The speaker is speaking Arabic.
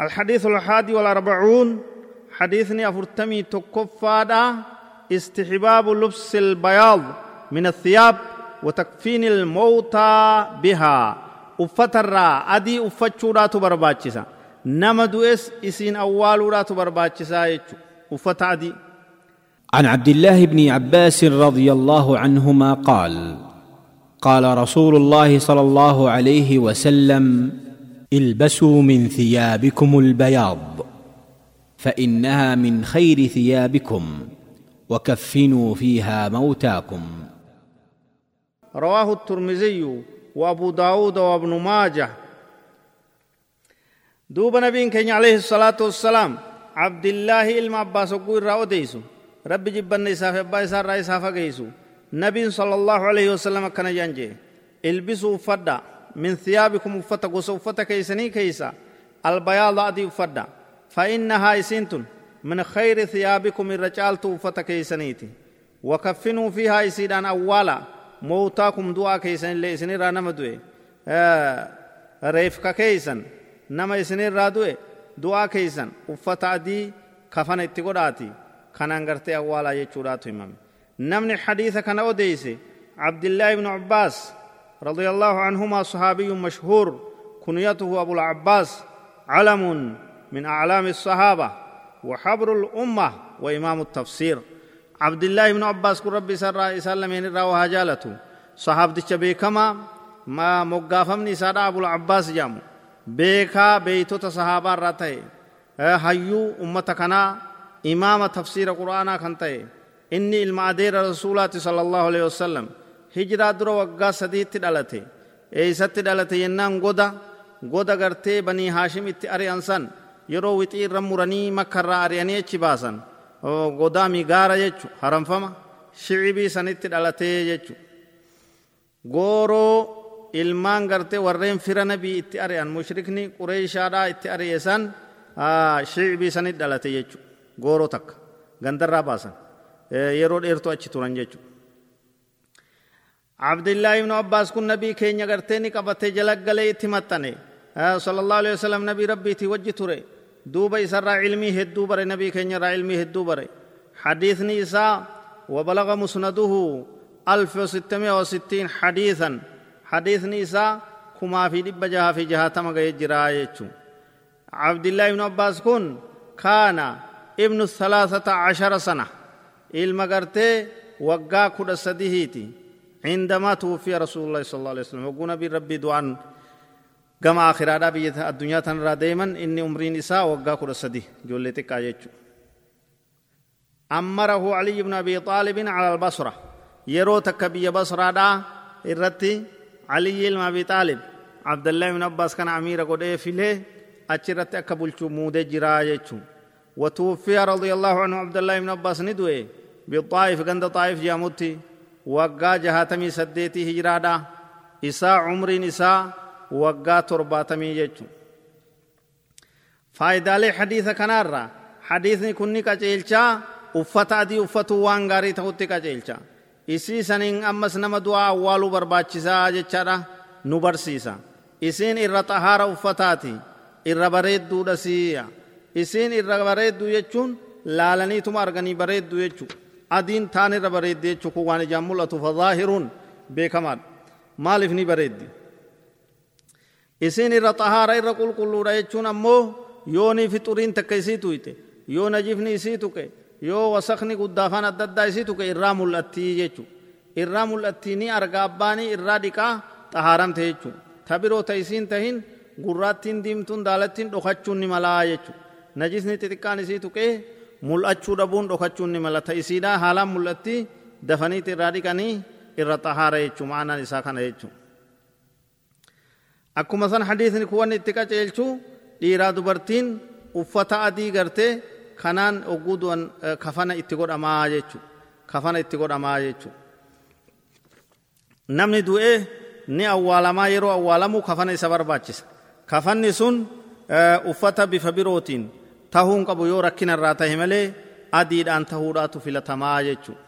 الحديث الحادي والأربعون حديثني أفرتمي تكفادا استحباب لبس البياض من الثياب وتكفين الموتى بها. أفترى أدي أفتشورات برباتشسا نما دوئس إسين أولورات برباتشسا أفت أدي. عن عبد الله بن عباس رضي الله عنهما قال قال رسول الله صلى الله عليه وسلم البسوا من ثيابكم البياض فإنها من خير ثيابكم وكفنوا فيها موتاكم. رواه الترمذي وأبو داود وابن ماجه. دوب نبي كان عليه الصلاة والسلام عبد الله إلما عباس رأو ديسو رب جبن إساف أبا رأي إساف نبي صلى الله عليه وسلم كان ينجي إلبسوا فدا. من ثيابكم فتا قصو فتا كيسني كيسا. البياض أدي فدا فإنها إسنتن. من خير ثيابكم الرجال توفت كيسنيتي وكفنوا فيها إسيدان أولا. موتاكم دعا كيسن اللي إسني را نما دوئي آه ريفك كيسن. نما إسني را دوئي دعا كيسن. أفت أدي كفن اتقوداتي. كان أنغرتي أولا يچوراتو إمام نمني حديث كان أوديسي عبد الله بن عباس. رضي الله عنهما صحابي مشهور كنيته أبو العباس علم من أعلام الصحابة وحبر الأمة وإمام التفسير. عبد الله بن عباس كن ربي سر إسلامين رأوها جالته. صحابة بيكما ما مقافمني سادة أبو العباس جامو. بيكا بيتو تصحابا راتي. هيو أمتكنا إمام تفسير قرآن كنتي إني المعدير رسولات صلى الله عليه وسلم. hijiraa dura waggaa sadiitti dhalate. Eeysatti dhalate yennaan goda goda gartee banii haashimitti ari'an san yeroo wixii irra muranii makkarraa ari'anii achi baasan. Godaami gaara jechu haramfama shicibii sanitti dhalatee jechu. Gooroo ilmaan gartee warreen fira nabii itti ari'an mushrikni qureeshaadhaa itti ari'e san shicibii sanitti dhalate jechu gooroo takka gandarraa baasan. Yeroo dheertu achi turan jechuudha jechu abdillaahi ibnu abbaas kun nabii keenya gartee ni qabatee jalaggalee itti maxxane sallallahu alaihi wasallam nabii rabbiitii wajji ture دوبا إسرى علمي هدو بري نبي كenya را علمي هدو بري حديثني إساء وبلغ مسنده ألف وستمائة وستين حديثا. حديثني إساء كما في دب جها في جهاتما يجرى عبد الله بن عباس كن كان ابن الثلاثة عشر سنة. المغرتي وقا كد سديهيتي. عندما توفي رسول الله صلى الله عليه وسلم وقونا بربي دعان biyya addunyaa tanarraa deeman inni umriin isaa waggaa kudha sadi ijoollee xiqqaa jechuudha. أمره علي بن أبي طالب على البصرة. يرو تكبي بصرة دا إرتي علي بن أبي طالب. عبد الله بن عباس كان أمير قد فيله أشرت أكبل مودة جراية وتوفي رضي الله عنه عبد الله بن عباس ندوي بالطائف قند طائف جاموتي. waggaa jahaatamii saddeetii hijiraadha isaa umriin isaa waggaa torbaatamii jechu faayidaalee hadiisa kanaarra hadiisni kunni qaceelchaa uffata adii uffatuu waan gaarii ta'utti qaceelcha isii saniin ammas nama du'aa awwaaluu barbaachisaa jechaadha nu barsiisa. Isiin irra xahaara uffataati irra bareedduudha siiya isiin irra bareedduu jechuun laalaniituma arganii bareedduu jechuudha adiin taan irra bareeddi jechuu kun waan ijaan mul'atu fadaahiruun beekamaadha maaliif ni bareeddi isin irra xahaara irra qulqulluudha jechuun ammoo yoonii fixuriin takka isii tuyte yoo najifni isii tuqe yoo wasakni guddaafaan adda addaa isii tuqe irraa mul'attii jechu irraa mul'attii ni arga abbaanii irraa dhiqaa xahaaramte jechu ta biroo tahin gurraattiin diimtuun daalattiin dhokachuun ni malaa jechu najisni xixiqqaan isii tuqee mul'achuu dhabuun dhokachuun ni mala ta isiidhaa haalaan mul'attii dafaniiti irraa dhiqanii irra xahaara jechuu ma'anaan isaa kana jechuu. Akkuma san hadiisni kuwan itti qaceelchu dhiiraa dubartiin uffata adii gartee kanaan ogguu du'an kafana itti godhamaa jechu kafana itti godhamaa jechu namni du'ee ni awwaalamaa yeroo awwaalamu kafana isa barbaachisa. Kafanni sun uffata bifa birootiin tahuun qabu yoo rakkina irraa tahe malee adiidhaan tahuudhaatu filatamaa jechuudha